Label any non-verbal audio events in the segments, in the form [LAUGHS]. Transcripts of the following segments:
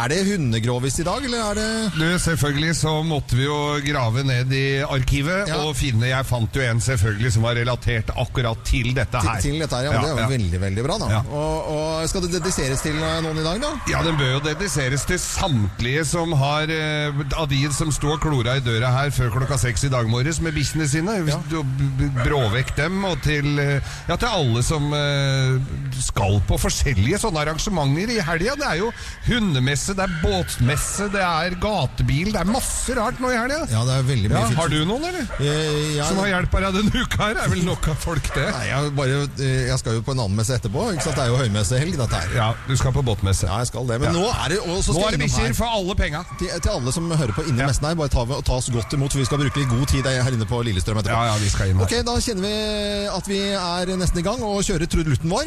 Er det hundegrovis i dag, eller er det Du, Selvfølgelig så måtte vi jo grave ned i arkivet Ja. og finne Jeg fant jo en selvfølgelig som var relatert akkurat til dette her. til dette her? Ja, men det er jo ja. veldig, veldig bra, da. Ja. Og, og skal det dediseres til eh, noen i dag, da? Ja, den bør jo dediseres til samtlige som har eh, Av de som og klora i døra her før klokka seks i dag morges med bikkjene sine. Ja. Du- b- b- Brå vekk dem, og til, eh, ja, til alle som eh, skal på forskjellige sånne arrangementer i helga. Det er jo hundemesse, det er båtmesse, det er gatebil, det er masse rart nå i helga. Ja, det er veldig mye Ja, har du noen, eller? Eh, ja, Som har hjulpet deg denne uka her? Er vel nok av folk, det? Nei, jeg, bare, eh, jeg skal jo på en annen messe etterpå. Ikke sant? Det er jo høymessehelg, dette her. Ja, du skal på båtmesse. Ja, jeg skal det. Men Ja. nå er det også Nå er det bikkjer for alle penga. Til, til alle som hører på inni Ja. messen her, bare ta, ta oss godt imot, for vi skal bruke litt god tid her inne på Lillestrøm etterpå. Ja, ja, vi skal inn her. Ok, Da kjenner vi at vi er nesten i gang og kjører trudelutten vår.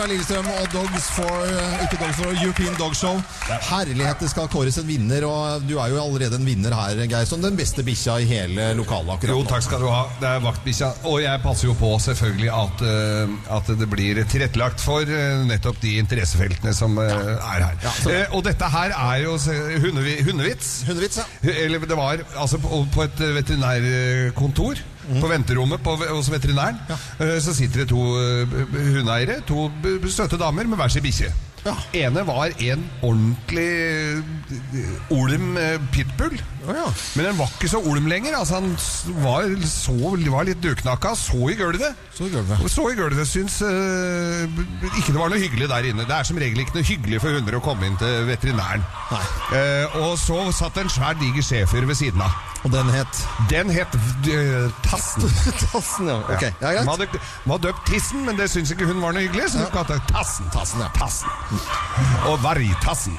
fra Lillestrøm og Dogs for eh, ikke Dogs for European Dog Show. Herlighet, det skal kåres en vinner, og du er jo allerede en vinner her, Geir, som den beste bikkja i hele lokalet akkurat Jo, takk skal du ha. Det er vaktbikkja. Og jeg passer jo på selvfølgelig at, eh, at det blir tilrettelagt for eh, nettopp de interessefeltene som ja. er her. Ja, Eh, og dette her er jo hundevi, hundevits. Hundevits, ja. Eller det var altså på, på et veterinærkontor. På venterommet på, hos veterinæren Ja. så sitter det to eh, hundeeiere. To søte damer med hver sin bikkje. Ja. ene var en ordentlig eh, olm eh, pitbull. Oh, ja. Men den var ikke så olm lenger. Altså Han var, så, var litt dødknakka, så i gulvet. Så i gulvet. Så i gulvet Syns uh, ikke det var noe hyggelig der inne. Det er som regel ikke noe hyggelig for hunder å komme inn til veterinæren. Nei. Eh, og så satt en svær, diger schæfer ved siden av. Og den het Den het uh, Tassen. [LAUGHS] Tassen, ja. Ok, ja, greit. Man hadde, man hadde døpt Tissen, men det syntes ikke hun var noe hyggelig, så ja. kalte Tassen. Tassen, ja. Tassen. Og Vargtassen.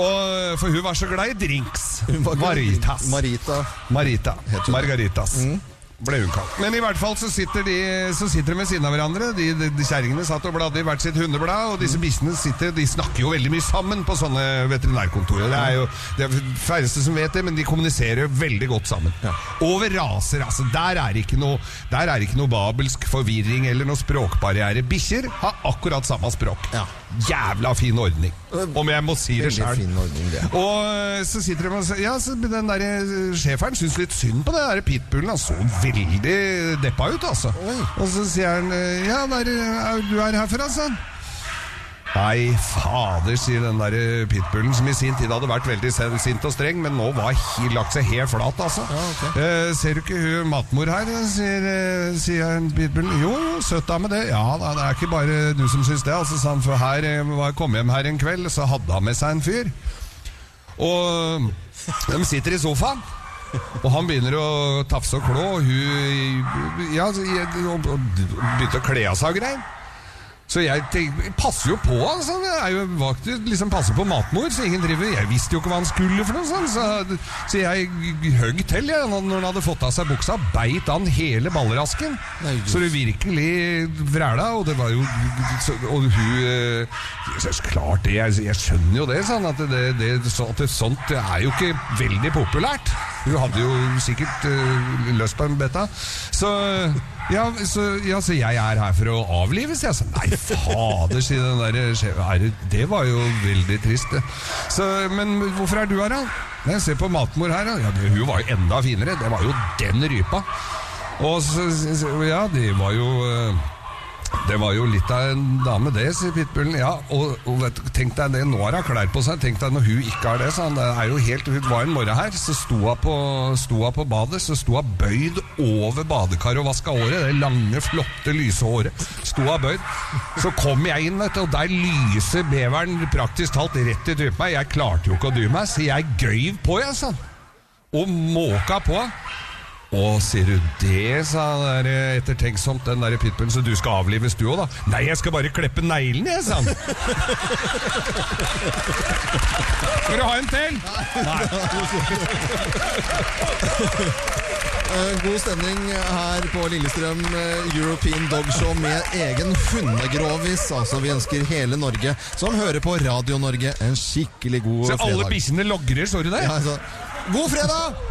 Og, for hun var så glad i drinks. Hun var glad i Vargtass. Marita. Marita. Margaritas. hun. Ble hun kalt. Men i hvert fall så sitter de, så sitter de ved siden av hverandre. De, de, de Kjerringene satt og bladde i hvert sitt hundeblad, og disse bikkjene sitter De snakker jo veldig mye sammen på sånne veterinærkontorer. Det er jo det er færreste som vet det, men de kommuniserer jo veldig godt sammen. Ja. Over raser, altså. Der er ikke noe Der er ikke noe babelsk forvirring eller noe språkbarriere. Bikkjer har akkurat samme språk. Ja. Jævla fin ordning, om jeg må si det sjøl. fin ordning, det. Og øh, så sitter de og sier Ja, så den der øh, sjeferen syns litt synd på den der pitbullen. Han så veldig deppa ut, altså. Og så sier han øh, Ja, der, er, er du er herfra, sa han. Nei, fader, sier den der øh, pitbullen, som i sin tid hadde vært veldig sint og streng, men nå var he, lagt seg helt flat, altså. ok. Eh, ser du ikke hun matmor her, sier, øh, sier pitbullen. Jo, søtt søt dame det. Ja da, det er ikke bare du som syns det, altså, sa han. For her jeg var kom hjem her en kveld, så hadde han med seg en fyr. Og de sitter i sofaen. Og han begynner å tafse og klå, og hun ja, begynte å kle av seg og greier. Så jeg tenker, passer jo på, altså. Jeg er jo vakt liksom passer på matmor, så ingen driver Jeg visste jo ikke hva han skulle for noe, sånn, så, så jeg høgg til jeg, når han hadde fått av seg buksa. Beit han hele ballerasken. Nei, Så det virkelig vræla, og det var jo så, Og hun eh, så Klart det, jeg, jeg skjønner jo det, sånn at, det, det, så, at det, sånt det er jo ikke veldig populært. Hun hadde jo sikkert uh, lyst på en beta. Så ja, så ja, så jeg er her for å avlives, jeg. Så, nei, fader, sier den der sjefen. Er det- var jo veldig trist. Så, men hvorfor er du her, da? Nei, Se på matmor her. Ja, hun var jo enda finere. Det var jo den rypa. Og så, Ja, det var jo eh, det var jo litt av en dame, det, sier pitbullen. Ja, og, og vet, tenk deg det, nå har hun klær på seg. Tenk deg når hun ikke har det, sa han. Det er jo helt, Hun var en morgen her, så sto hun på, på badet. Så sto hun bøyd over badekaret og vaska håret. Det lange, flotte, lyse håret. Sto hun bøyd. Så kom jeg inn, vet du, og der lyser beveren praktisk talt rett i trynet på meg. Jeg klarte jo ikke å dy meg, så jeg gøyv på, jeg, sa han. Og måka på. Å, sier du det, sa han der eh, ettertenksomt, den der pitbullen, så du skal avlives du òg, da? Nei, jeg skal bare kleppe neglene, jeg, sa han. Skal du ha en til? Nei. Eh, God stemning her på Lillestrøm eh, European Dog Show med egen hundegrovis. Altså, vi ønsker hele Norge som hører på Radio Norge en skikkelig god fredag. Så alle bikkjene logrer, så du det? Ja, altså, god fredag!